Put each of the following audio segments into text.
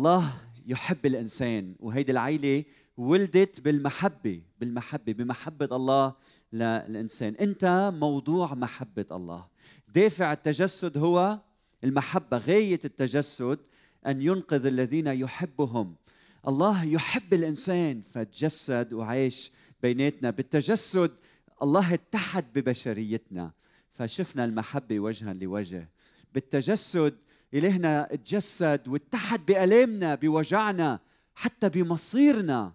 الله يحب الإنسان وهيدي العيلة ولدت بالمحبة بالمحبة بمحبة الله للإنسان. أنت موضوع محبة الله. دافع التجسد هو المحبة غاية التجسد أن ينقذ الذين يحبهم. الله يحب الإنسان فتجسد وعاش بيناتنا. بالتجسد الله اتحد ببشريتنا فشفنا المحبة وجها لوجه. بالتجسد إلهنا تجسد واتحد بألامنا بوجعنا حتى بمصيرنا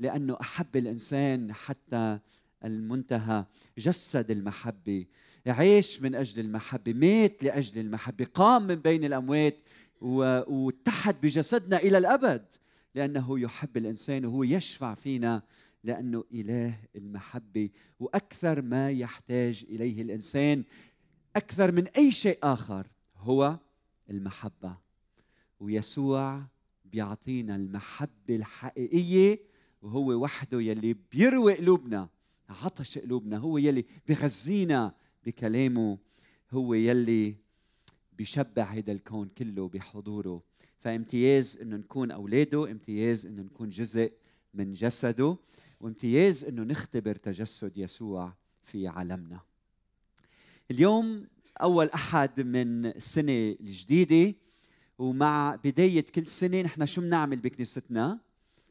لأنه أحب الإنسان حتى المنتهى جسد المحبة. عيش من أجل المحبة مات لأجل المحبة قام من بين الأموات واتحد بجسدنا إلى الأبد لأنه يحب الإنسان وهو يشفع فينا لأنه إله المحبة. وأكثر ما يحتاج إليه الإنسان أكثر من أي شيء آخر هو المحبة. ويسوع بيعطينا المحبة الحقيقية وهو وحده يلي بيروي قلوبنا عطش قلوبنا هو يلي بغذينا بكلامه هو يلي بيشبع هذا الكون كله بحضوره. فامتياز إنه نكون أولاده امتياز إنه نكون جزء من جسده وامتياز إنه نختبر تجسد يسوع في عالمنا. اليوم أول أحد من السنة الجديدة ومع بداية كل سنة نحن شو بنعمل بكنيستنا؟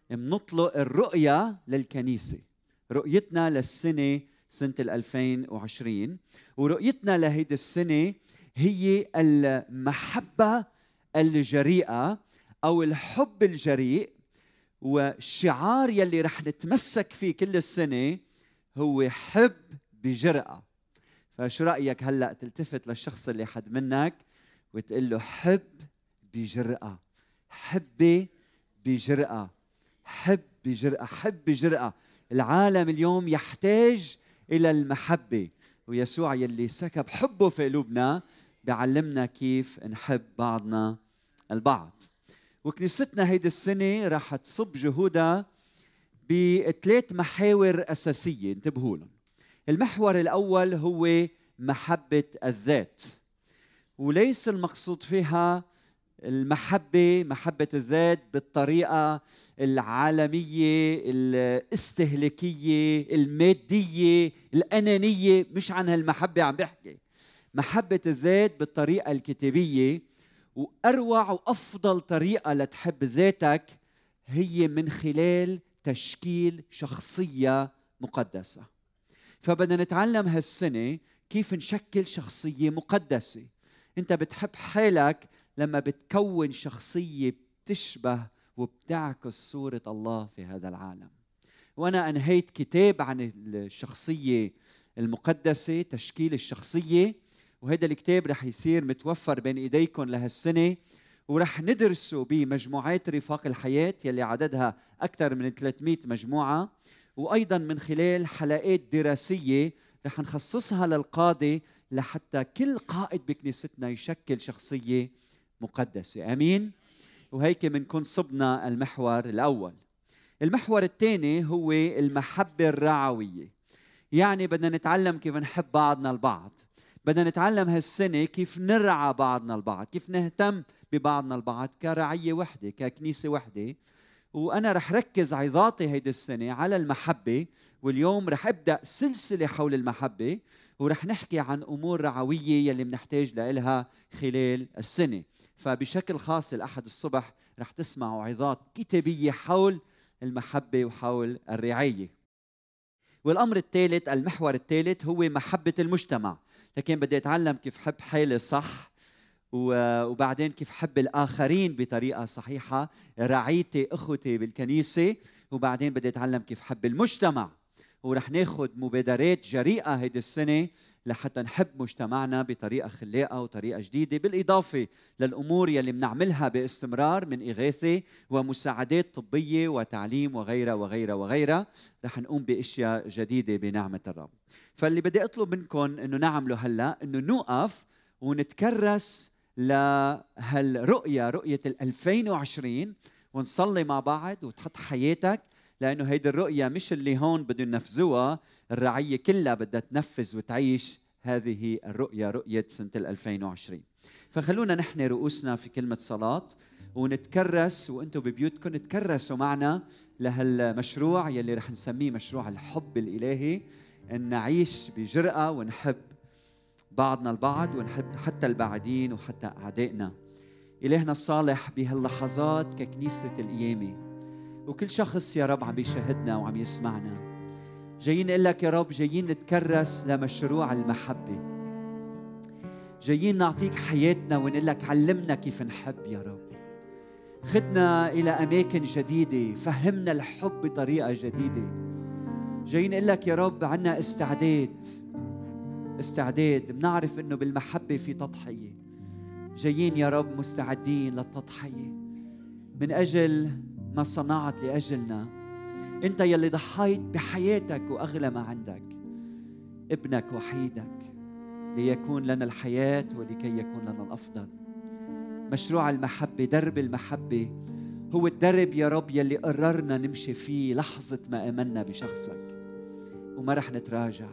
بنطلق الرؤية للكنيسة. رؤيتنا للسنة سنة 2020 ورؤيتنا لهيدي السنة هي المحبة الجريئة أو الحب الجريء والشعار يلي رح نتمسك فيه كل السنة هو حب بجرأة. فشو رأيك هلأ تلتفت للشخص اللي حد منك وتقول له حب بجرأة حبي بجرأة حب بجرأة حب بجرأة. العالم اليوم يحتاج إلى المحبة ويسوع يلي سكب حبه في قلوبنا بيعلمنا كيف نحب بعضنا البعض. وكنيستنا هيدي السنة راح تصب جهودها بثلاث محاور أساسية انتبهوا لهم. المحور الأول هو محبة الذات. وليس المقصود فيها المحبة محبة الذات بالطريقة العالمية الاستهلاكية المادية الأنانية مش عن هالمحبة عم بحكي. محبة الذات بالطريقة الكتابية وأروع وأفضل طريقة لتحب ذاتك هي من خلال تشكيل شخصية مقدسة. فبدنا نتعلم هالسنة كيف نشكل شخصية مقدسة. انت بتحب حالك لما بتكون شخصية بتشبه وبتعكس صورة الله في هذا العالم. وأنا أنهيت كتاب عن الشخصية المقدسة تشكيل الشخصية وهذا الكتاب رح يصير متوفر بين إيديكم لهالسنة ورح ندرسه بمجموعات رفاق الحياة يلي عددها أكثر من 300 مجموعة. وأيضا من خلال حلقات دراسية رح نخصصها للقاده لحتى كل قائد بكنيستنا يشكل شخصية مقدسة. آمين؟ وهيك بنكون صبنا المحور الأول. المحور الثاني هو المحبة الرعوية. يعني بدنا نتعلم كيف نحب بعضنا البعض. بدنا نتعلم هالسنة كيف نرعى بعضنا البعض كيف نهتم ببعضنا البعض كرعية وحدة ككنيسة وحدة. وأنا رح ركز عظاتي هيدي السنة على المحبة واليوم رح أبدأ سلسلة حول المحبة ورح نحكي عن أمور رعوية يلي بنحتاج لها خلال السنة. فبشكل خاص الأحد الصبح رح تسمعوا عظات كتابية حول المحبة وحول الرعاية. والأمر الثالث المحور الثالث هو محبة المجتمع. لكن بدي أتعلم كيف حب حالي صح وبعدين كيف حب الآخرين بطريقة صحيحة. رعيتي إخوتي بالكنيسة وبعدين بدي أتعلم كيف حب المجتمع. ورح ناخذ مبادرات جريئة هيدي السنة لحتى نحب مجتمعنا بطريقة خلاقه وطريقة جديدة. بالإضافة للأمور يلي بنعملها باستمرار من إغاثة ومساعدات طبية وتعليم وغيرها وغيرها وغيرها رح نقوم بأشياء جديدة بنعمة الرب. فاللي بدي أطلب منكم إنه نعمله هلأ إنه نوقف ونتكرس لهالرؤية رؤية ال 2020 ونصلي مع بعض وتحط حياتك لأنه هيدي الرؤية مش اللي هون بدهم ينفذوها الرعية كلها بدها تنفذ وتعيش هذه الرؤية رؤية سنة 2020 فخلونا نحن رؤوسنا في كلمة صلاة ونتكرس وأنتم ببيوتكم تكرسوا معنا لهالمشروع يلي رح نسميه مشروع الحب الإلهي إن نعيش بجرأة ونحب. بعضنا البعض ونحب حتى البعدين وحتى أعدائنا. إلهنا الصالح بهاللحظات ككنيسة القيامة. وكل شخص يا رب عم بيشاهدنا وعم يسمعنا. جايين نقول لك يا رب جايين نتكرس لمشروع المحبة. جايين نعطيك حياتنا ونقول لك علمنا كيف نحب يا رب. خدنا إلى أماكن جديدة فهمنا الحب بطريقة جديدة. جايين نقول لك يا رب عنا استعداد. استعداد بنعرف إنه بالمحبة في تضحية. جايين يا رب مستعدين للتضحية. من أجل ما صنعت لأجلنا أنت يلي ضحيت بحياتك وأغلى ما عندك. ابنك وحيدك ليكون لنا الحياة ولكي يكون لنا الأفضل. مشروع المحبة درب المحبة هو الدرب يا رب يلي قررنا نمشي فيه لحظة ما آمنا بشخصك. وما رح نتراجع.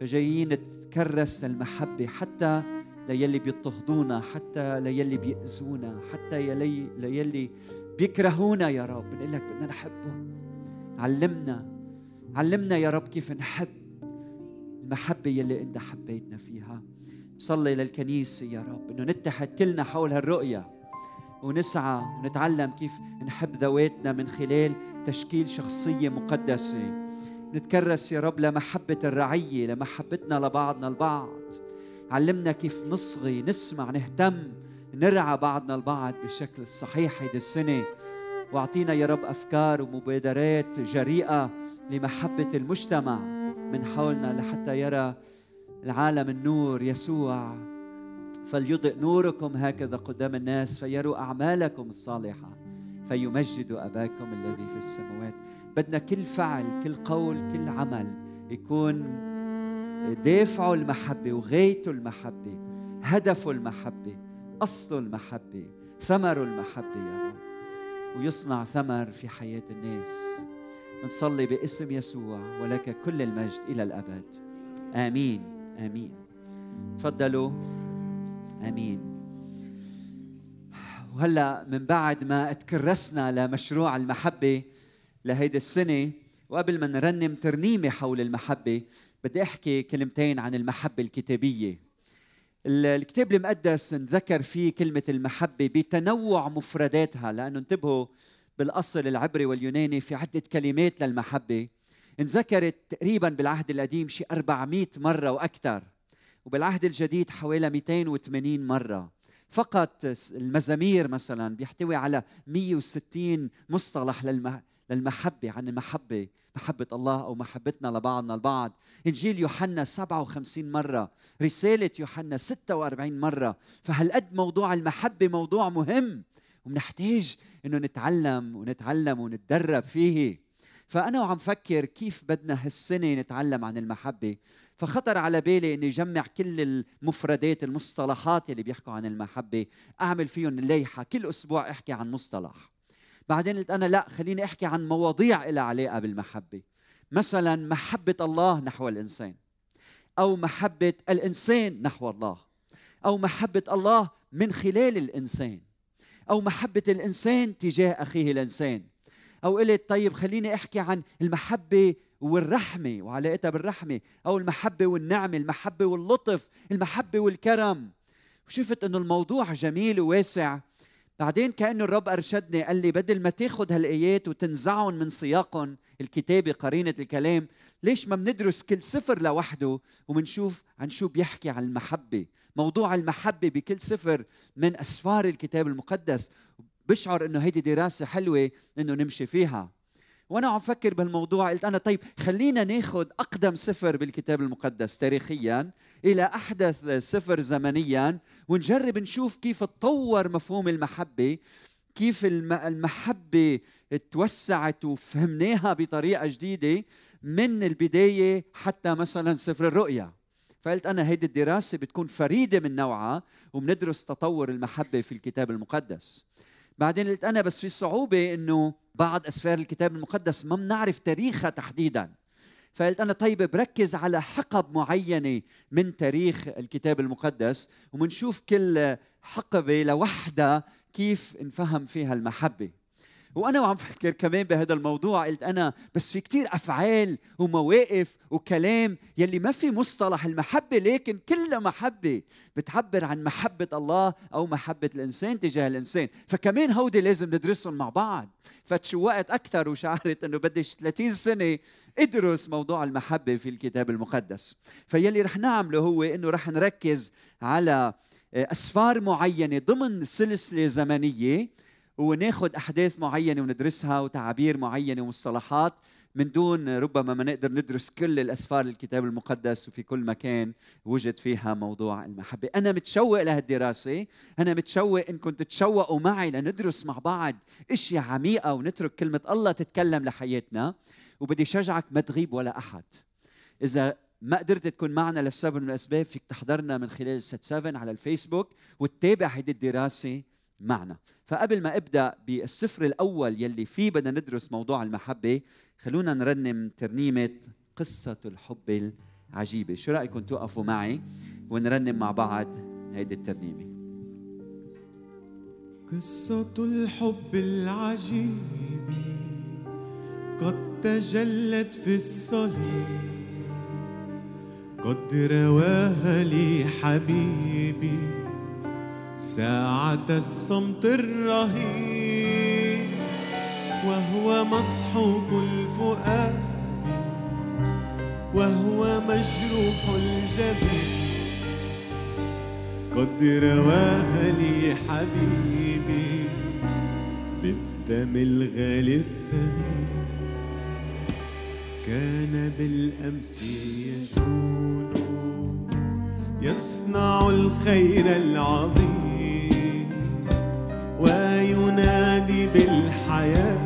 فجايين نتكرس المحبة حتى ليلي بيضطهدونا حتى ليلي بيأذونا حتى يلي ليلي بيكرهونا يا رب. بنقول لك بدنا نحبهم علمنا علمنا يا رب كيف نحب المحبة يلي أنت حبيتنا فيها. صلي للكنيسة يا رب أنه نتحد كلنا حول هالرؤية ونسعى ونتعلم كيف نحب ذواتنا من خلال تشكيل شخصية مقدسة. نتكرس يا رب لمحبة الرعية لمحبتنا لبعضنا البعض. علمنا كيف نصغي نسمع نهتم نرعى بعضنا البعض بالشكل الصحيح هيدي السنة. واعطينا يا رب أفكار ومبادرات جريئة لمحبة المجتمع. من حولنا لحتى يرى العالم النور يسوع. فليضئ نوركم هكذا قدام الناس فيروا أعمالكم الصالحة فيمجدوا أباكم الذي في السماوات. بدنا كل فعل كل قول كل عمل يكون دافعه المحبة وغايته المحبة هدفه المحبة أصله المحبة ثمره المحبة يا رب. ويصنع ثمر في حياة الناس. نصلي باسم يسوع ولك كل المجد إلى الأبد. آمين آمين. تفضلوا. آمين. وهلا من بعد ما تكرسنا لمشروع المحبة لهيدي السنة وقبل ما نرنم ترنيمة حول المحبة بدي أحكي كلمتين عن المحبة الكتابية. الكتاب المقدس ذكر فيه كلمة المحبة بتنوع مفرداتها لأنه انتبهوا بالأصل العبري واليوناني في عدة كلمات للمحبة. انذكرت تقريبا بالعهد القديم شي 400 مرة وأكثر وبالعهد الجديد حوالي 280 مرة. فقط المزامير مثلا بيحتوي على 160 مصطلح للمحبة عن المحبة محبة الله أو محبتنا لبعضنا البعض. إنجيل يوحنا 57 مرة رسالة يوحنا 46 مرة. فهالقد موضوع المحبة موضوع مهم وبنحتاج إنه نتعلم ونتعلم ونتدرب فيه. فأنا وعم فكر كيف بدنا هالسنة نتعلم عن المحبة. فخطر على بالي إني اجمع كل المفردات المصطلحات اللي بيحكوا عن المحبة أعمل فيهم الليحه كل أسبوع أحكي عن مصطلح. بعدين قلت أنا لا خليني أحكي عن مواضيع لها علاقة بالمحبة. مثلا محبة الله نحو الإنسان أو محبة الإنسان نحو الله أو محبة الله من خلال الإنسان أو محبة الإنسان تجاه أخيه الإنسان. أو قلت طيب خليني أحكي عن المحبة والرحمة وعلاقتها بالرحمة أو المحبة والنعمة المحبة واللطف المحبة والكرم. وشفت إنه الموضوع جميل وواسع بعدين كأنه الرب أرشدني قال لي بدل ما تاخذ هالآيات وتنزعهم من سياقهم الكتابه قرينة الكلام ليش ما بندرس كل سفر لوحده وبنشوف عن شو بيحكي عن المحبة؟ موضوع المحبة بكل سفر من أسفار الكتاب المقدس. بشعر إنه هيدي دراسة حلوة إنه نمشي فيها. وأنا عم فكر بهالموضوع قلت أنا طيب خلينا ناخذ أقدم سفر بالكتاب المقدس تاريخيا إلى أحدث سفر زمنيا ونجرب نشوف كيف تطور مفهوم المحبة كيف المحبة توسعت وفهمناها بطريقة جديدة من البداية حتى مثلا سفر الرؤيا. فقلت أنا هيدي الدراسة بتكون فريدة من نوعها وبندرس تطور المحبة في الكتاب المقدس. بعدين قلت أنا بس في صعوبة إنه بعض أسفار الكتاب المقدس ما بنعرف تاريخها تحديدا. فقلت أنا طيب بركز على حقب معينة من تاريخ الكتاب المقدس ومنشوف كل حقبة لوحدها كيف نفهم فيها المحبة. وأنا وعم فكر كمان بهذا الموضوع قلت أنا بس في كتير أفعال ومواقف وكلام يلي ما في مصطلح المحبة لكن كلها محبة. بتعبر عن محبة الله أو محبة الإنسان تجاه الإنسان. فكمان هودي لازم ندرسهم مع بعض. فتشوقت أكثر وشعرت إنه بدي 30 سنة ادرس موضوع المحبة في الكتاب المقدس. فيلي رح نعمله هو إنه رح نركز على أسفار معينة ضمن سلسلة زمنية وناخذ أحداث معينة وندرسها وتعابير معينة ومصطلحات من دون ربما ما نقدر ندرس كل الأسفار الكتاب المقدس وفي كل مكان وجد فيها موضوع المحبة. أنا متشوق لهالدراسة. أنا متشوق إنكم تتشوقوا معي لندرس مع بعض أشياء عميقة ونترك كلمة الله تتكلم لحياتنا. وبدي شجعك ما تغيب ولا أحد. إذا ما قدرت تكون معنا لسبب من الأسباب فيك تحضرنا من خلال ست 7 على الفيسبوك وتتابع هيدي الدراسة معنا فقبل ما ابدأ بالسفر الأول يلي فيه بدنا ندرس موضوع المحبة خلونا نرنم ترنيمة قصة الحب العجيبة. شو رايكم توقفوا معي ونرنم مع بعض هيدي الترنيمة؟ قصة الحب العجيب قد تجلت في الصليب قد رواها لي حبيبي ساعة الصمت الرهيب وهو مصحوب الفؤاد وهو مجروح الجبين. قد رواها لي حبيبي بالدم الغالي الثمين. كان بالأمس يجول يصنع الخير العظيم. وينادي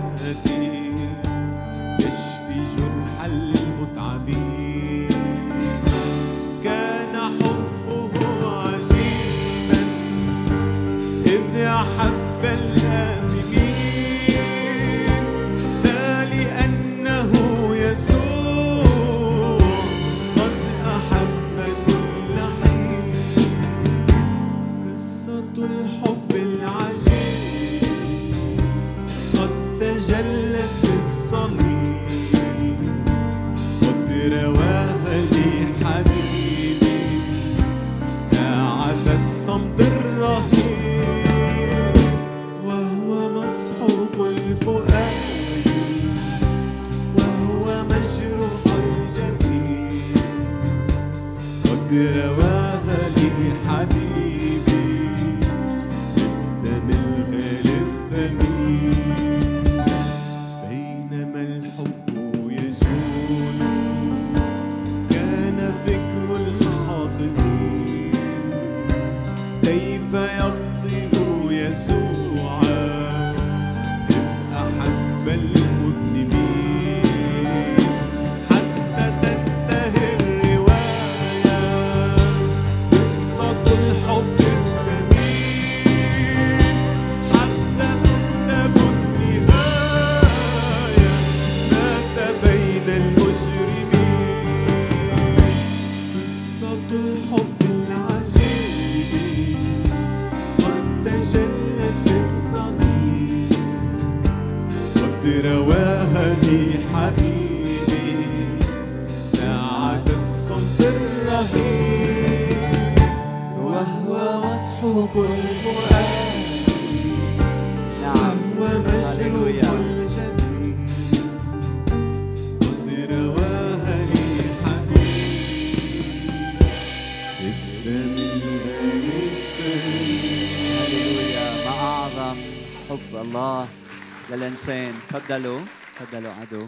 الانسان تفضلوا. تفضلوا عدو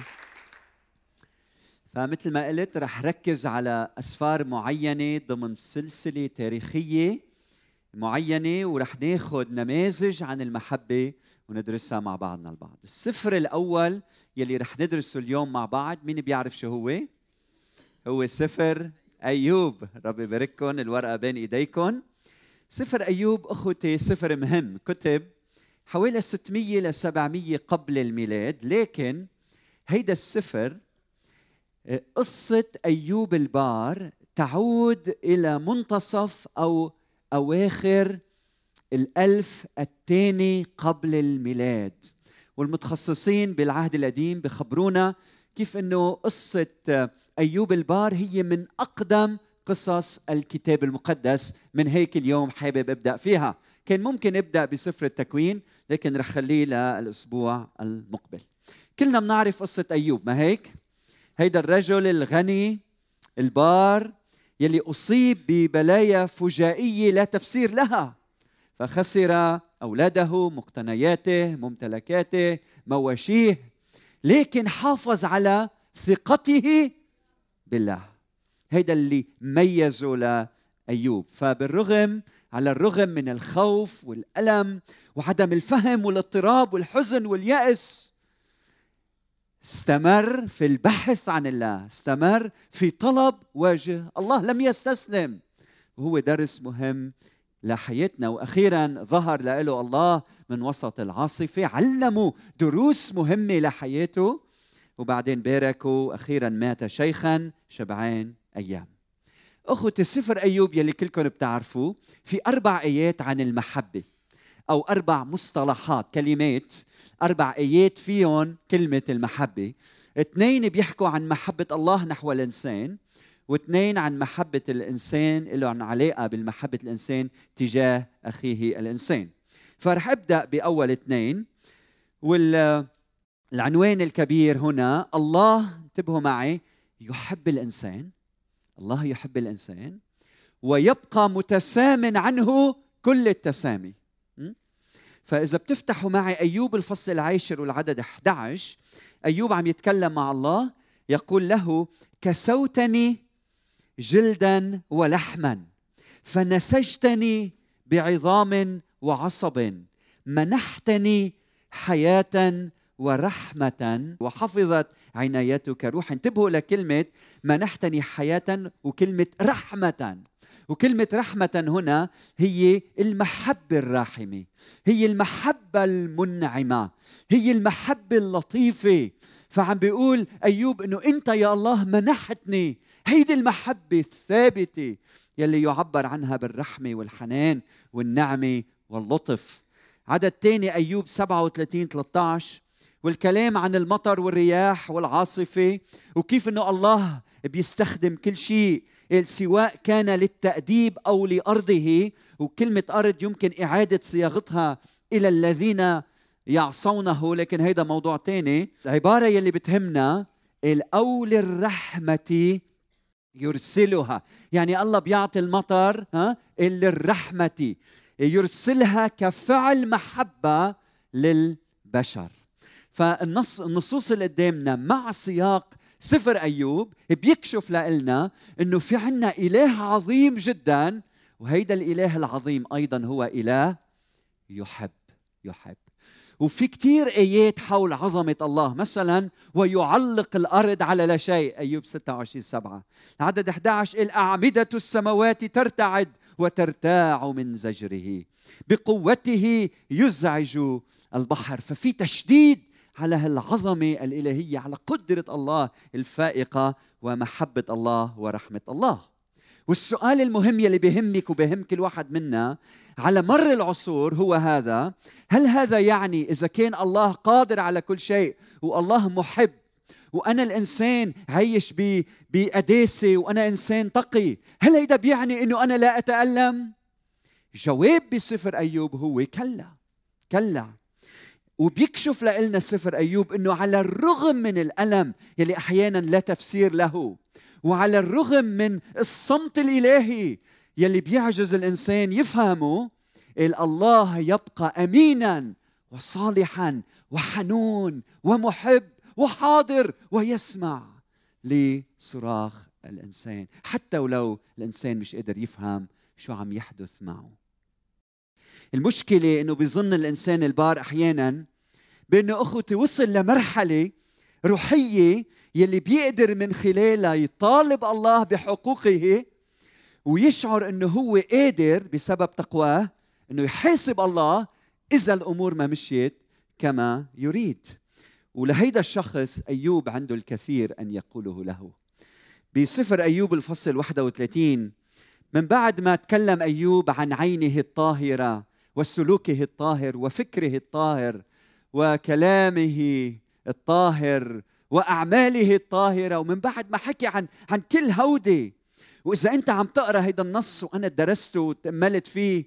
فمثل ما قلت رح ركز على أسفار معينة ضمن سلسلة تاريخية معينة ورح ناخذ نماذج عن المحبة وندرسها مع بعضنا البعض. السفر الأول يلي رح ندرسه اليوم مع بعض مين بيعرف شو هو؟ هو سفر أيوب. ربي يبارككم الورقة بين إيديكم. سفر أيوب أخوتي سفر مهم. كتب حوالي 600 ل 700 قبل الميلاد لكن هيدا السفر قصة أيوب البار تعود إلى منتصف أو أواخر الألف الثاني قبل الميلاد. والمتخصصين بالعهد القديم بخبرونا كيف أنه قصة أيوب البار هي من أقدم قصص الكتاب المقدس. من هيك اليوم حابب أبدأ فيها. كان ممكن ابدا بسفر التكوين لكن رح خليه للأسبوع المقبل. كلنا بنعرف قصة أيوب ما هيك؟ هيدا الرجل الغني البار يلي أصيب ببلايا فجائية لا تفسير لها. فخسر أولاده مقتنياته ممتلكاته مواشيه لكن حافظ على ثقته بالله. هيدا اللي ميزه لأيوب. فبالرغم على الرغم من الخوف والألم وعدم الفهم والاضطراب والحزن واليأس. استمر في البحث عن الله. استمر في طلب وجه الله. لم يستسلم. وهو درس مهم لحياتنا. وأخيرا ظهر له الله من وسط العاصفة. علمه دروس مهمة لحياته. وبعدين باركه وأخيرا مات شيخا شبعان أيام. اخوتي سفر أيوب يلي كلكم بتعرفوه في أربع آيات عن المحبة أو أربع مصطلحات كلمات أربع آيات فيهم كلمة المحبة. اثنين بيحكوا عن محبة الله نحو الإنسان واثنين عن محبة الإنسان لهم علاقة بالمحبة الإنسان تجاه أخيه الإنسان. فرح أبدأ بأول اثنين والعنوان الكبير هنا الله انتبهوا معي يحب الإنسان. الله يحب الإنسان ويبقى متسام عنه كل التسامي. فإذا بتفتحوا معي أيوب الفصل العاشر والعدد 11 أيوب عم يتكلم مع الله يقول له كسوتني جلدا ولحما فنسجتني بعظام وعصب منحتني حياه ورحمة وحفظت عنايتك روحا. انتبهوا لكلمة منحتني حياة وكلمة رحمة. وكلمة رحمة هنا هي المحبة الراحمة هي المحبة المنعمة هي المحبة اللطيفة. فعم بيقول أيوب أنه أنت يا الله منحتني هيدي المحبة الثابتة يلي يعبر عنها بالرحمة والحنان والنعمة واللطف. عدد تاني أيوب 37 13 والكلام عن المطر والرياح والعاصفة وكيف أنه الله بيستخدم كل شيء سواء كان للتأديب أو لأرضه وكلمة أرض يمكن إعادة صياغتها إلى الذين يعصونه. لكن هيدا موضوع تاني. العبارة يلي بتهمنا أو للرحمة يرسلها. يعني الله بيعطي المطر ها للرحمة يرسلها كفعل محبة للبشر. فالنص النصوص اللي قدامنا مع سياق سفر أيوب بيكشف لنا إنه في عنا إله عظيم جدا وهيدا الإله العظيم أيضا هو إله يحب يحب. وفي كتير آيات حول عظمة الله مثلا ويعلق الأرض على لا شيء أيوب 26 7 عدد 11 الأعمدة السماوات ترتعد وترتاع من زجره بقوته يزعج البحر. ففي تشديد على هالعظمة الإلهية على قدرة الله الفائقة ومحبة الله ورحمة الله. والسؤال المهم يلي بهمك وبهم كل واحد منا على مر العصور هو هذا هل هذا يعني إذا كان الله قادر على كل شيء والله محب وأنا الإنسان عايش بقداسه وأنا إنسان تقي هل هيدا بيعني إنه أنا لا أتألم؟ جواب بسفر أيوب هو كلا كلا. وبيكشف لنا سفر أيوب إنه على الرغم من الألم يلي أحيانا لا تفسير له وعلى الرغم من الصمت الإلهي يلي بيعجز الإنسان يفهمه الله يبقى أمينا وصالحا وحنون ومحب وحاضر ويسمع لصراخ الإنسان حتى ولو الإنسان مش قادر يفهم شو عم يحدث معه. المشكلة إنه بيظن الإنسان البار أحيانا بأنه أخوتي وصل لمرحلة روحية يلي بيقدر من خلالها يطالب الله بحقوقه ويشعر إنه هو قادر بسبب تقواه إنه يحاسب الله إذا الأمور ما مشيت كما يريد. ولهيدا الشخص أيوب عنده الكثير أن يقوله له. بسفر أيوب الفصل 31 من بعد ما تكلم أيوب عن عينه الطاهرة وسلوكه الطاهر وفكره الطاهر وكلامه الطاهر وأعماله الطاهرة ومن بعد ما حكي عن عن كل هودي. وإذا أنت عم تقرأ هيدا النص وأنا درسته وتأملت فيه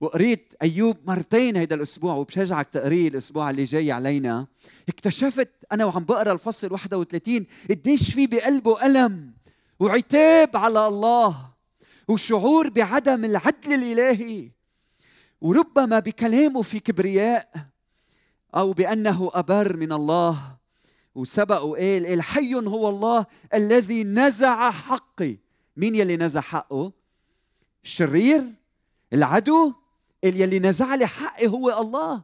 وقريت أيوب مرتين هيدا الأسبوع وبشجعك تقريه الأسبوع اللي جاي علينا اكتشفت أنا وعم بقرأ الفصل 31 قديش في بقلبه ألم وعتاب على الله. وشعور بعدم العدل الإلهي. وربما بكلامه في كبرياء أو بأنه أبر من الله. وسبق وقال قال حي هو الله الذي نزع حقي. مين يلي نزع حقه؟ الشرير العدو. يلي نزع لي حقي هو الله.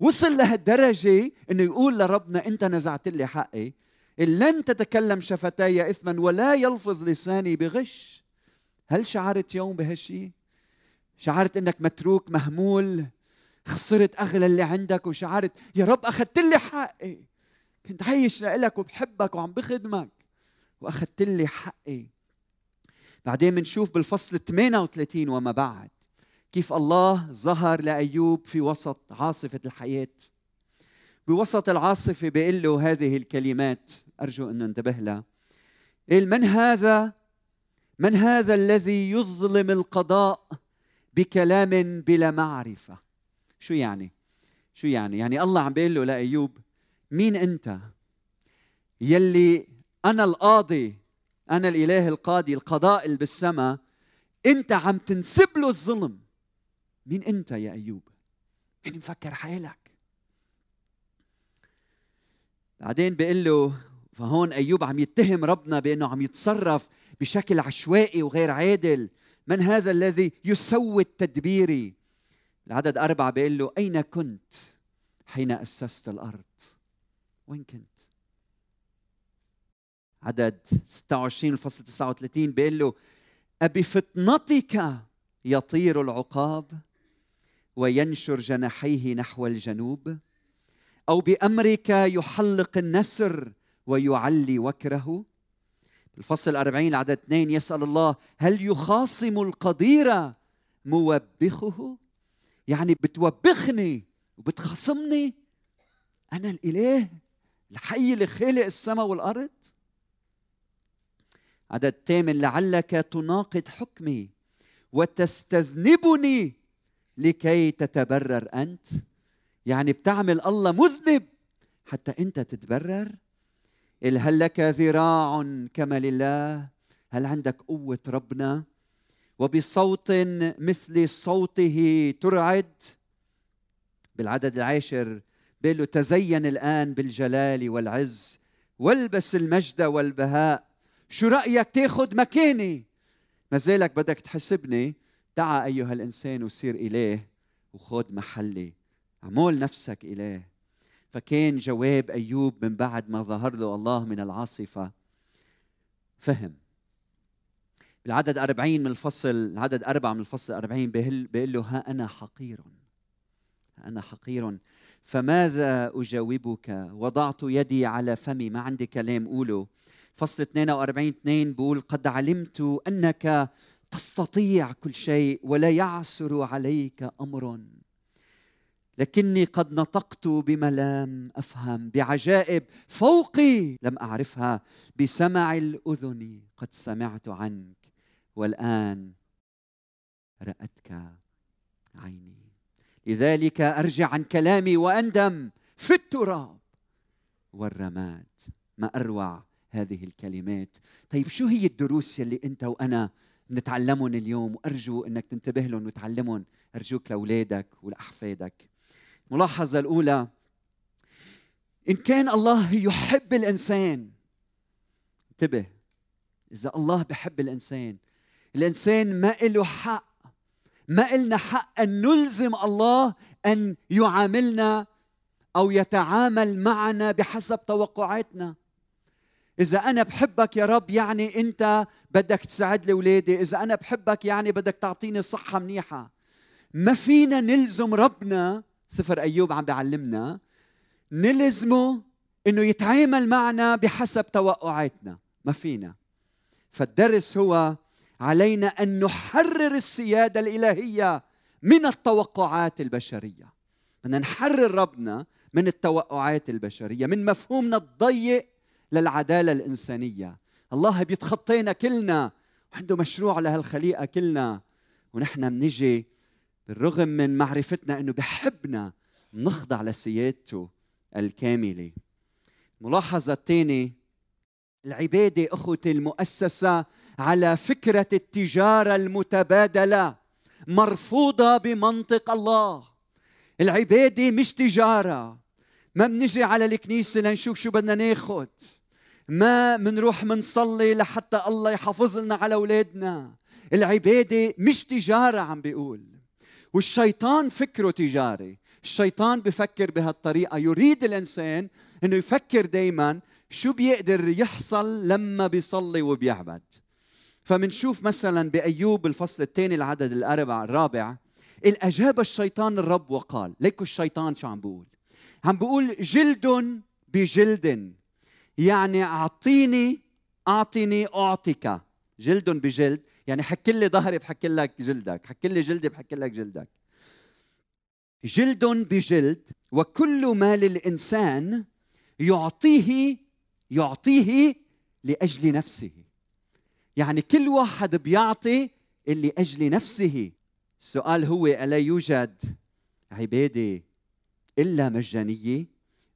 وصل لهالدرجة إنه يقول لربنا أنت نزعت لي حقي. لن تتكلم شفتاي اثما ولا يلفظ لساني بغش. هل شعرت يوم بهالشيء شعرت إنك متروك مهمول خسرت أغلى اللي عندك وشعرت يا رب أخذت لي حقي. كنت عايش لك وبحبك وعم بخدمك وأخذت لي حقي. بعدين بنشوف بالفصل 38 وما بعد. كيف الله ظهر لأيوب في وسط عاصفة الحياة. بوسط العاصفة بيقول له هذه الكلمات أرجو أن ننتبه لها. قال من هذا من هذا الذي يظلم القضاء بكلام بلا معرفة؟ شو يعني؟ شو يعني؟ يعني الله عم بيقول له لايوب مين أنت؟ يلي أنا القاضي أنا الإله القاضي القضاء اللي بالسماء أنت عم تنسب له الظلم. مين أنت يا أيوب؟ يعني مفكر حالك؟ بعدين بيقول له فهون أيوب عم يتهم ربنا بأنه عم يتصرف بشكل عشوائي وغير عادل. من هذا الذي يسوي التدبير؟ العدد أربعة بيقول له أين كنت حين أسست الأرض؟ وين كنت؟ عدد 26 الفصل 39 بيقول له أبفطنتك يطير العقاب وينشر جناحيه نحو الجنوب؟ أو بأمرك يحلق النسر ويعلي وكره. الفصل الأربعين عدد اثنين يسأل الله هل يخاصم القدير موبخه؟ يعني بتوبخني وبتخصمني أنا الإله الحي اللي خالق السماء والأرض؟ عدد ثامن لعلك تناقض حكمي وتستذنبني لكي تتبرر أنت. يعني بتعمل الله مذنب حتى أنت تتبرر. هل لك ذراع كما لله هل عندك قوة ربنا؟ وبصوت مثل صوته ترعد؟ بالعدد العاشر بيقول تزين الآن بالجلال والعز والبس المجد والبهاء. شو رأيك تاخذ مكاني؟ ما زالك بدك تحسبني. تعا أيها الإنسان وصير إله وخذ محلي. عمول نفسك إله فكان جواب أيوب من بعد ما ظهر له الله من العاصفة. فهم. العدد أربعين من الفصل العدد أربعة من الفصل أربعين بيقول له ها أنا حقير. أنا حقير. فماذا أجاوبك؟ وضعت يدي على فمي. ما عندي كلام أقوله فصل 42 2 بقول قد علمت أنك تستطيع كل شيء ولا يعسر عليك أمر. لكني قد نطقت بما لم أفهم بعجائب فوقي لم أعرفها بسمع الأذن قد سمعت عنك والآن رأتك عيني. لذلك أرجع عن كلامي وأندم في التراب والرماد ما أروع هذه الكلمات. طيب شو هي الدروس يلي أنت وأنا نتعلمهم اليوم؟ وارجو أنك تنتبه لهم وتعلمهم أرجوك لأولادك ولأحفادك. الملاحظه الأولى. إن كان الله يحب الإنسان انتبه. إذا الله بحب الإنسان الإنسان ما له حق ما إلنا حق أن نلزم الله أن يعاملنا أو يتعامل معنا بحسب توقعاتنا. إذا أنا بحبك يا رب يعني أنت بدك تساعد لي إذا أنا بحبك يعني بدك تعطيني صحة منيحة. ما فينا نلزم ربنا سفر أيوب عم بيعلمنا نلزمه إنه يتعامل معنا بحسب توقعاتنا. ما فينا. فالدرس هو علينا أن نحرر السيادة الإلهية من التوقعات البشرية. بدنا نحرر ربنا من التوقعات البشرية من مفهومنا الضيق للعدالة الإنسانية. الله بيتخطينا كلنا وعنده مشروع لهالخليقة كلنا. ونحن بنجي بالرغم من معرفتنا إنه بحبنا نخضع لسيادته الكاملة. الملاحظه الثانية العبادة أخوتي المؤسسة على فكرة التجارة المتبادلة مرفوضة بمنطق الله. العبادة مش تجارة. ما بنجي على الكنيسة لنشوف شو بدنا ناخذ ما منروح منصلي لحتى الله يحافظ لنا على أولادنا. العبادة مش تجارة عم بيقول. والشيطان فكره تجاري. الشيطان بفكر بهالطريقة. يريد الإنسان إنه يفكر دائما شو بيقدر يحصل لما بيصلي وبيعبد. فمنشوف مثلا بأيوب الفصل الثاني العدد الأربع الرابع الاجاب الشيطان الرب وقال ليكو الشيطان شو عم بيقول. عم بيقول جلد بجلد يعني أعطيني اعطني أعطيك. جلد بجلد يعني حك لي ظهري بحك لك جلدك. حك لي جلدي بحك لك جلدك. جلد بجلد وكل ما للإنسان يعطيه يعطيه لأجل نفسه. يعني كل واحد بيعطي اللي أجل نفسه. السؤال هو ألا يوجد عبادة إلا مجانية؟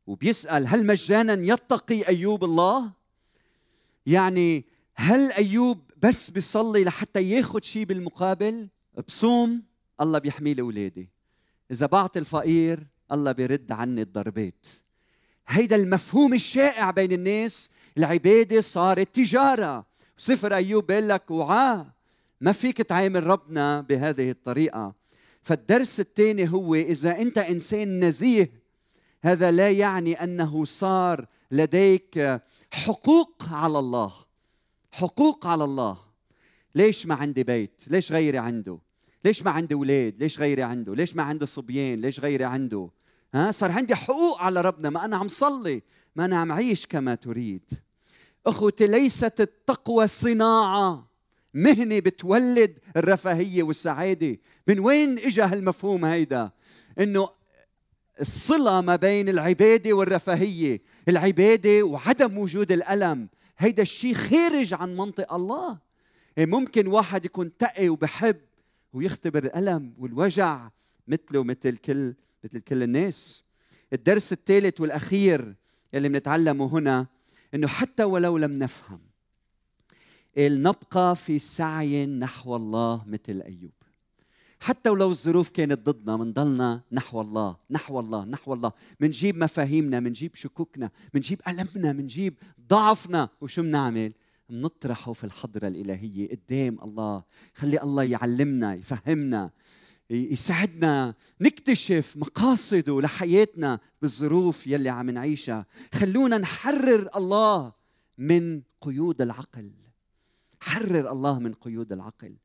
وبيسأل هل مجانا يتقي أيوب الله؟ يعني هل أيوب بس بيصلي لحتى ياخذ شيء بالمقابل بصوم الله بيحمي لي اولادي إذا بعطي الفقير الله بيرد عني الضربات. هيدا المفهوم الشائع بين الناس. العبادة صارت تجارة. سفر أيوب بيقول لك وعاه ما فيك تعامل ربنا بهذه الطريقة. فالدرس الثاني هو إذا أنت إنسان نزيه هذا لا يعني أنه صار لديك حقوق على الله. حقوق على الله. ليش ما عندي بيت؟ ليش غيري عنده؟ ليش ما عندي أولاد ليش غيري عنده؟ ليش ما عندي صبيان؟ ليش غيري عنده؟ ها؟ صار عندي حقوق على ربنا ما أنا عم صلي ما أنا عم عيش كما تريد. أخوتي ليست التقوى صناعة. مهنه بتولد الرفاهية والسعادة. من وين اجى هالمفهوم هيدا؟ إنه الصلة ما بين العبادة والرفاهية. العبادة وعدم وجود الألم. هيدا الشيء خارج عن منطق الله. إيه ممكن واحد يكون تقي وبحب ويختبر الألم والوجع مثله مثل كل مثل كل الناس. الدرس الثالث والأخير يلي بنتعلمه هنا إنه حتى ولو لم نفهم نبقى في سعي نحو الله مثل أيوب. حتى ولو الظروف كانت ضدنا منضلنا نحو الله نحو الله نحو الله. منجيب مفاهيمنا منجيب شكوكنا منجيب ألمنا منجيب ضعفنا. وشو بنعمل منطرحه في الحضرة الإلهية قدام الله. خلي الله يعلمنا يفهمنا يساعدنا نكتشف مقاصده لحياتنا بالظروف يلي عم نعيشها. خلونا نحرر الله من قيود العقل. حرر الله من قيود العقل.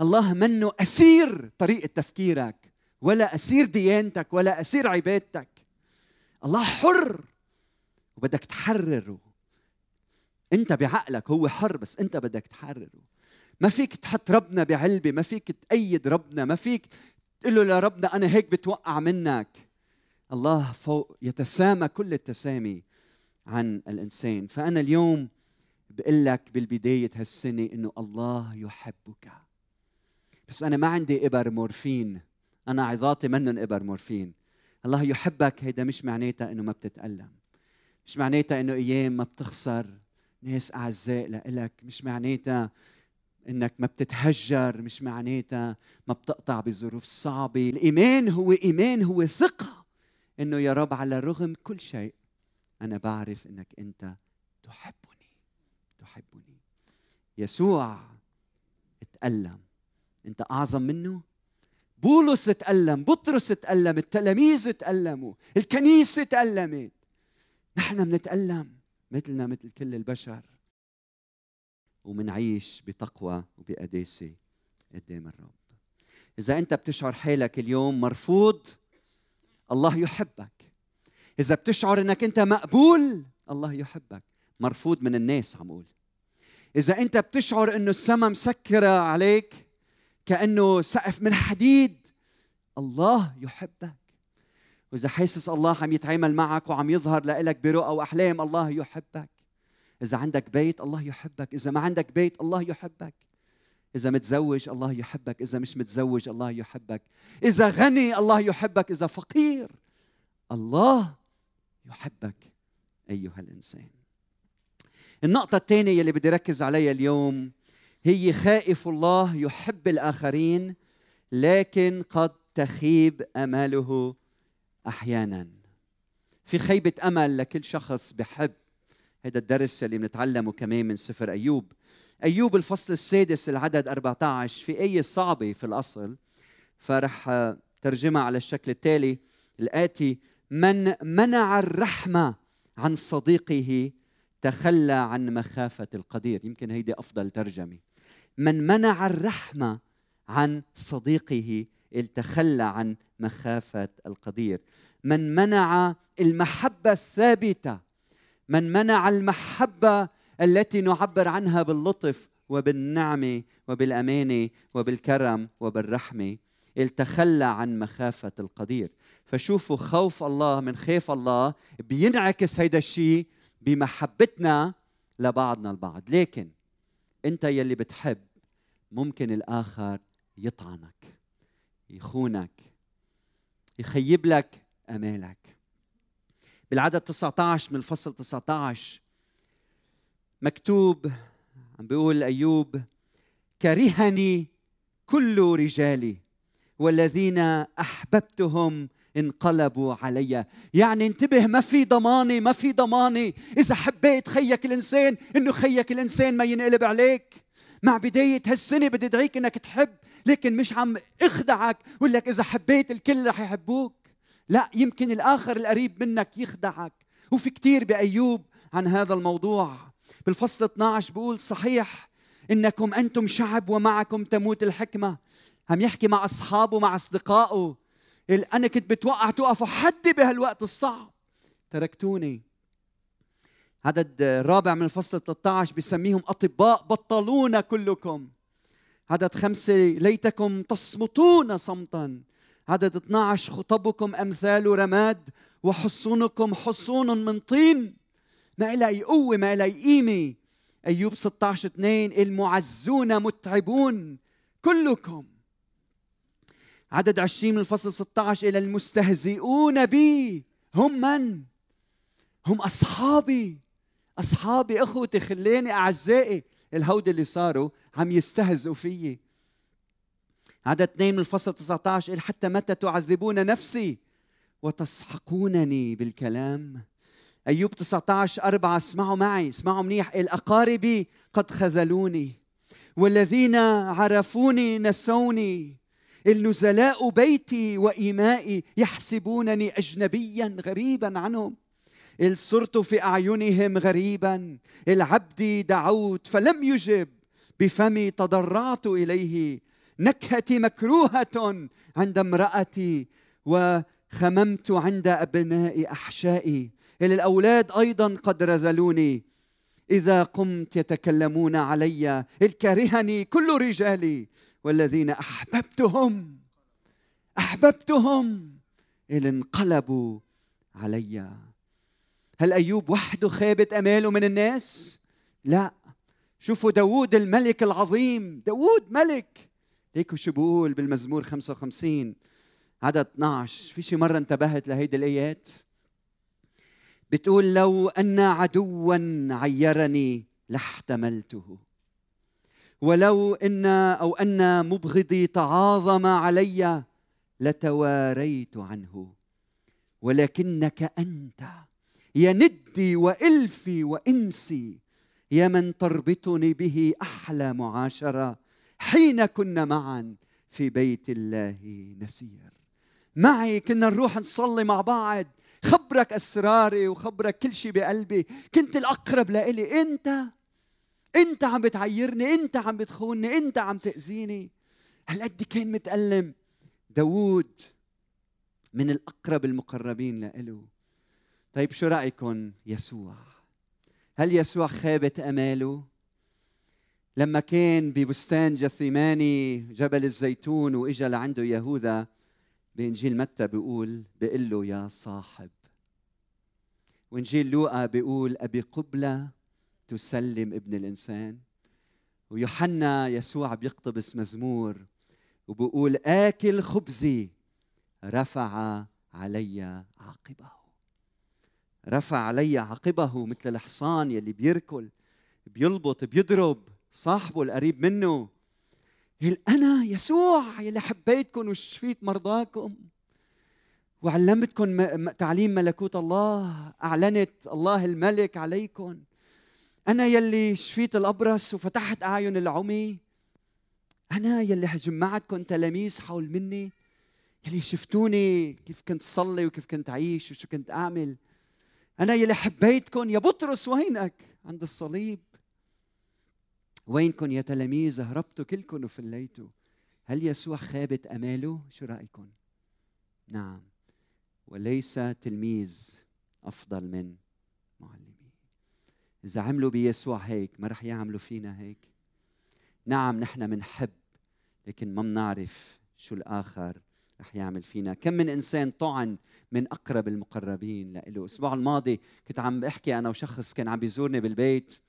الله منه أسير طريقة تفكيرك ولا أسير ديانتك ولا أسير عبادتك. الله حر وبدك تحرره. أنت بعقلك هو حر بس أنت بدك تحرره. ما فيك تحط ربنا بعلبة ما فيك تأيد ربنا ما فيك تقول له لربنا أنا هيك بتوقع منك. الله فوق يتسامى كل التسامي عن الإنسان. فأنا اليوم بقول لك بالبداية هالسنة إنه الله يحبك. بس أنا ما عندي ابر مورفين أنا عظاتي منن ابر مورفين الله يحبك. هيدا مش معناتها إنه ما بتتألم. مش معناتها إنه أيام ما بتخسر ناس أعزاء لإلك. مش معناتها إنك ما بتتهجر. مش معناتها ما بتقطع بظروف صعبة. الإيمان هو إيمان هو ثقة إنه يا رب على رغم كل شيء أنا بعرف إنك أنت تحبني. تحبني. يسوع اتألم. انت اعظم منه؟ بولس تألم بطرس تألم التلاميذ تألموا الكنيسة تألمت نحن بنتألم مثلنا مثل كل البشر. ومنعيش بتقوى وبقداسة قدام الرب. إذا أنت بتشعر حالك اليوم مرفوض الله يحبك. إذا بتشعر إنك أنت مقبول الله يحبك. مرفوض من الناس عم أقول. إذا أنت بتشعر إنه السماء مسكرة عليك كأنه سقف من حديد. الله يحبك. وإذا حاسس الله عم يتعامل معك وعم يظهر لك برؤى وأحلام الله يحبك. إذا عندك بيت الله يحبك. إذا ما عندك بيت الله يحبك. إذا متزوج الله يحبك، إذا مش متزوج الله يحبك، إذا غني الله يحبك، إذا فقير الله يحبك. أيها الإنسان. النقطة الثانية اللي بدي ركز عليها اليوم هي خائف الله يحب الآخرين لكن قد تخيب أماله أحيانا. في خيبة أمل لكل شخص بحب. هذا الدرس اللي بنتعلمه كمان من سفر أيوب. أيوب الفصل السادس العدد 14 في آية صعبة في الأصل؟ فرح ترجمها على الشكل التالي. الآتي من منع الرحمة عن صديقه تخلى عن مخافة القدير. يمكن هيدي أفضل ترجمة. من منع الرحمة عن صديقه تخلى عن مخافة القدير. من منع المحبة الثابتة من منع المحبة التي نعبر عنها باللطف وبالنعمه وبالامانه وبالكرم وبالرحمه التخلى عن مخافة القدير. فشوفوا خوف الله من خاف الله بينعكس هيدا الشيء بمحبتنا لبعضنا البعض. لكن أنت يلي بتحب ممكن الآخر يطعنك يخونك يخيب لك أمالك. بالعدد 19 من الفصل 19 مكتوب عم بيقول أيوب كرهني كل رجالي والذين أحببتهم انقلبوا علي. يعني انتبه ما في ضمانه ما في ضمانه إذا حبيت خيك الإنسان إنه خيك الإنسان ما ينقلب عليك. مع بداية هالسنه بدي أدعيك إنك تحب لكن مش عم أخدعك. ولا لك إذا حبيت الكل رح يحبوك. لا يمكن الآخر القريب منك يخدعك. وفي كتير بأيوب عن هذا الموضوع. بالفصل 12 بيقول صحيح إنكم أنتم شعب ومعكم تموت الحكمة. عم يحكي مع أصحابه مع أصدقائه. أنا كنت بتوقع توقفوا حدي بهالوقت الصعب. تركتوني. عدد رابع من الفصل 13 بسميهم أطباء بطلونا كلكم. عدد خمسة ليتكم تصمتون صمتا. عدد 12 خطبكم أمثال رماد وحصونكم حصون من طين. ما إلي قوة ما إلي قيمة. أيوب 16 2 المعزون متعبون كلكم. عدد 20 من الفصل 16 إلى المستهزئون بي. هم من؟ هم أصحابي. أصحابي أخوتي خلاني أعزائي الهود اللي صاروا عم يستهزئوا فيي. عدد اثنين من الفصل 19 حتى متى تعذبون نفسي؟ وتسحقونني بالكلام. أيوب 19 أربعة اسمعوا معي اسمعوا منيح. الأقارب قد خذلوني والذين عرفوني نسوني. النزلاء بيتي وإيمائي يحسبونني أجنبيا غريبا عنهم. صرت في أعينهم غريبا. العبد دعوت فلم يجب. بفمي تضرعت إليه. نكهتي مكروهة عند امرأتي. وخممت عند أبناء أحشائي. إلى الأولاد أيضا قد رذلوني. إذا قمت يتكلمون علي. الكرهني كل رجالي. والذين أحببتهم أحببتهم إلى انقلبوا علي. هل أيوب وحده خابت أماله من الناس؟ لا. شوفوا داوود الملك العظيم داوود ملك. هيك شو بقول بالمزمور 55 عدد 12 في شي مرة انتبهت لهيدي الآيات؟ بتقول لو أن عدوا عيرني لاحتملته. ولو إن أو أن مبغضي تعاظم علي لتواريت عنه. ولكنك أنت يا ندي وإلفي وإنسي يا من تربطني به أحلى معاشرة حين كنا معا في بيت الله نسير. معي كنا نروح نصلي مع بعض خبرك أسراري وخبرك كل شيء بقلبي. كنت الأقرب لإلي. أنت انت عم بتعيرني انت عم بتخونني انت عم تأذيني. هالقد كان متألم؟ داوود من الأقرب المقربين لإله. طيب شو رايكم يسوع. هل يسوع خابت أماله؟ لما كان ببستان جثيماني جبل الزيتون وإجا لعنده يهوذا بإنجيل متى بيقول بيقول له يا صاحب. وإنجيل لوقا بيقول أبي قبلة تسلم ابن الإنسان. ويوحنا يسوع بيقتبس مزمور وبيقول آكل خبزي رفع علي عاقبه رفع علي عاقبه مثل الحصان يلي بيركل بيلبط بيضرب صاحبه القريب منه. يقول أنا يسوع يلي حبيتكم وشفيت مرضاكم. وعلمتكم تعليم ملكوت الله أعلنت الله الملك عليكم أنا يلي شفيت الأبرص وفتحت أعين العمي. أنا يلي جمعتكم تلاميذ حول مني. يلي شفتوني كيف كنت صلي وكيف كنت أعيش وشو كنت أعمل. أنا يلي حبيتكم يا بطرس وينك عند الصليب. وينكم يا تلاميذ هربتوا كلكم وفليتوا هل يسوع خابت أماله؟ شو رأيكم نعم. وليس تلميذ أفضل من معلم. إذا عملوا بيسوع هيك ما رح يعملوا فينا هيك. نعم نحن منحب لكن ما بنعرف شو الآخر رح يعمل فينا. كم من إنسان طعن من أقرب المقربين له الأسبوع الماضي كنت عم بحكي أنا وشخص كان عم بيزورني بالبيت.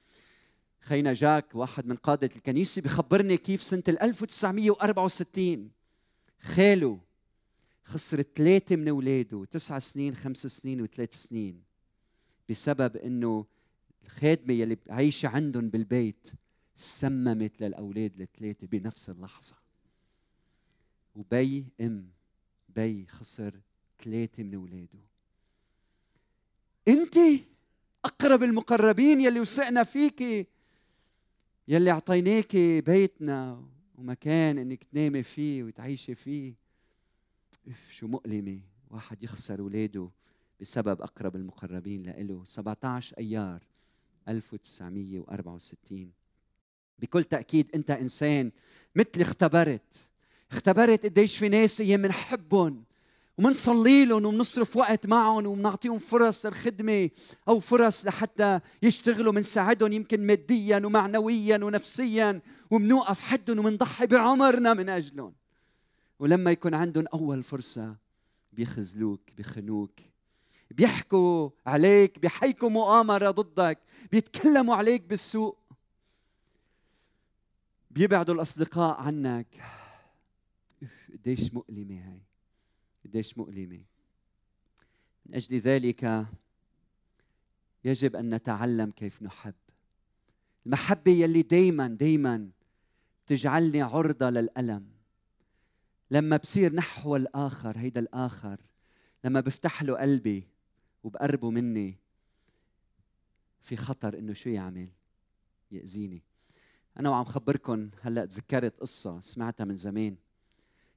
خينا جاك واحد من قادة الكنيسة بخبرني كيف سنة 1964 خاله خسر ثلاثة من أولاده تسع سنين خمس سنين وثلاث سنين بسبب أنه الخادمه يلي عايشة عندهم بالبيت سممت للأولاد الثلاثه بنفس اللحظة. وبي أم بي خسر ثلاثة من أولاده. أنت أقرب المقربين يلي وثقنا فيكي يلي اعطيناكي بيتنا ومكان إنك تنامي فيه وتعيشي فيه. اف شو مؤلمة. واحد يخسر أولاده بسبب أقرب المقربين له 17 أيار. 1964 بكل تأكيد أنت إنسان مثلي اختبرت. اختبرت قديش في ناس أيام بنحبهم ومنصلي لهم وبنصرف وقت معهم وبنعطيهم فرص الخدمة أو فرص لحتى يشتغلوا بنساعدهم يمكن ماديا ومعنويا ونفسيا وبنوقف حدهم وبنضحي بعمرنا من أجلهم. ولما يكون عندهم أول فرصة بيخذلوك بيخنوك. بيحكوا عليك بيحيكوا مؤامرة ضدك بيتكلموا عليك بالسوء. بيبعدوا الأصدقاء عنك. قديش مؤلمة هاي. قديش مؤلمة. من أجل ذلك يجب أن نتعلم كيف نحب. المحبة يلي دايما دايما تجعلني عرضة للألم. لما بصير نحو الآخر هيدا الآخر لما بفتح له قلبي وبقربوا مني في خطر إنه شو يعمل؟ يأذيني. أنا وعم خبركم هلأ تذكرت قصة سمعتها من زمان.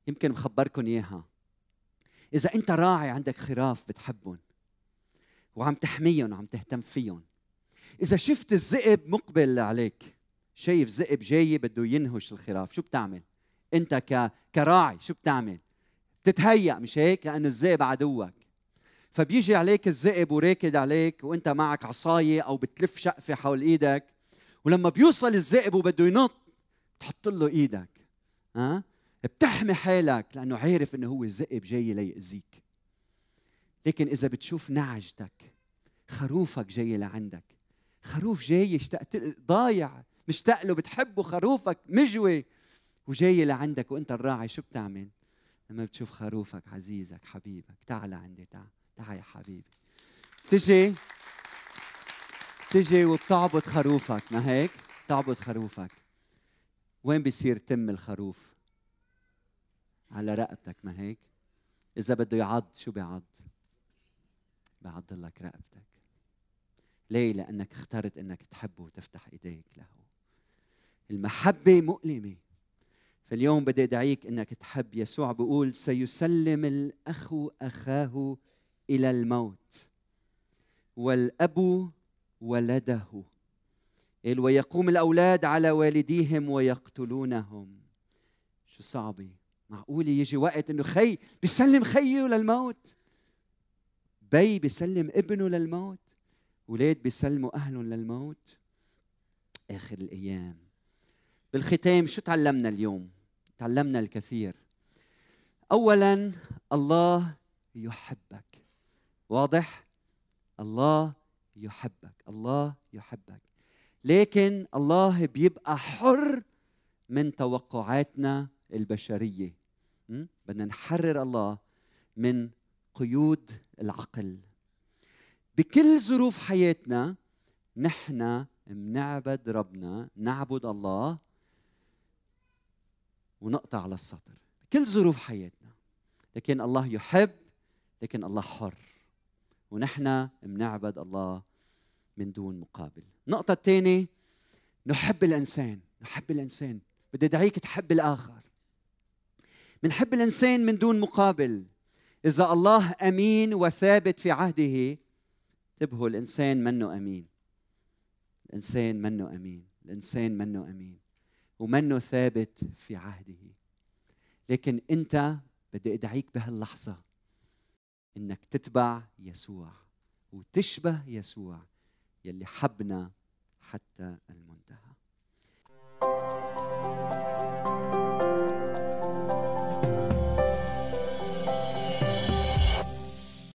يمكن بخبركم إياها. إذا أنت راعي عندك خراف بتحبهم وعم تحميهم وعم تهتم فيهم إذا شفت الذئب مقبل عليك شايف ذئب جاي بده ينهش الخراف شو بتعمل؟ أنت. كراعي شو بتعمل؟ بتتهيأ مش هيك؟ لأنه الذئب عدوك. فبيجي عليك الذئب وراكد عليك وانت معك عصاية أو بتلف شقفه حول إيدك ولما بيوصل الذئب وبده ينط تحط له إيدك ها؟ بتحمي حالك لأنه عارف انه هو الذئب جاي ليأذيك. لكن اذا بتشوف نعجتك خروفك جاي لعندك. خروف جاي اشتقت ضايع مشتاق له بتحبه خروفك مجوي وجاي لعندك وانت الراعي شو بتعمل؟ لما بتشوف خروفك عزيزك حبيبك تعال عندي تعال. تعال يا حبيبي. تجي تجي وبتعبد خروفك. ما هيك؟ تعبد خروفك. وين بيصير تم الخروف؟ على رقبتك. ما هيك؟ إذا بده يعض شو بيعض؟ بيعض لك رقبتك. ليه؟ لأنك اخترت إنك تحبه وتفتح إيديك له. المحبة مؤلمة. فاليوم بدي أدعيك إنك تحب يسوع. بيقول سيسلم الأخ اخاه إلى الموت. والأب ولده. قال ويقوم الأولاد على والديهم ويقتلونهم. شو صعبة. معقول يجي وقت إنه خي بيسلم خيه للموت. بي بيسلم ابنه للموت. ولاد بيسلموا أهلهم للموت. آخر الأيام. بالختام شو تعلمنا اليوم؟ تعلمنا الكثير. اولا الله يحبك. واضح؟ الله يحبك الله يحبك. لكن الله بيبقى حر من توقعاتنا البشرية? بدنا نحرر الله من قيود العقل. بكل ظروف حياتنا نحن منعبد ربنا نعبد الله ونقطع على السطر. كل ظروف حياتنا. لكن الله يحب لكن الله حر. ونحن منعبد الله من دون مقابل. النقطة الثانية نحب الإنسان نحب الإنسان. بدي أدعيك تحب الآخر. منحب الإنسان من دون مقابل. إذا الله أمين وثابت في عهده انتبهوا الإنسان منه أمين. الإنسان منه أمين. الإنسان منه أمين. ومنه ثابت في عهده. لكن أنت بدي أدعيك بهاللحظة إنك تتبع يسوع وتشبه يسوع يلي حبنا حتى المنتهى.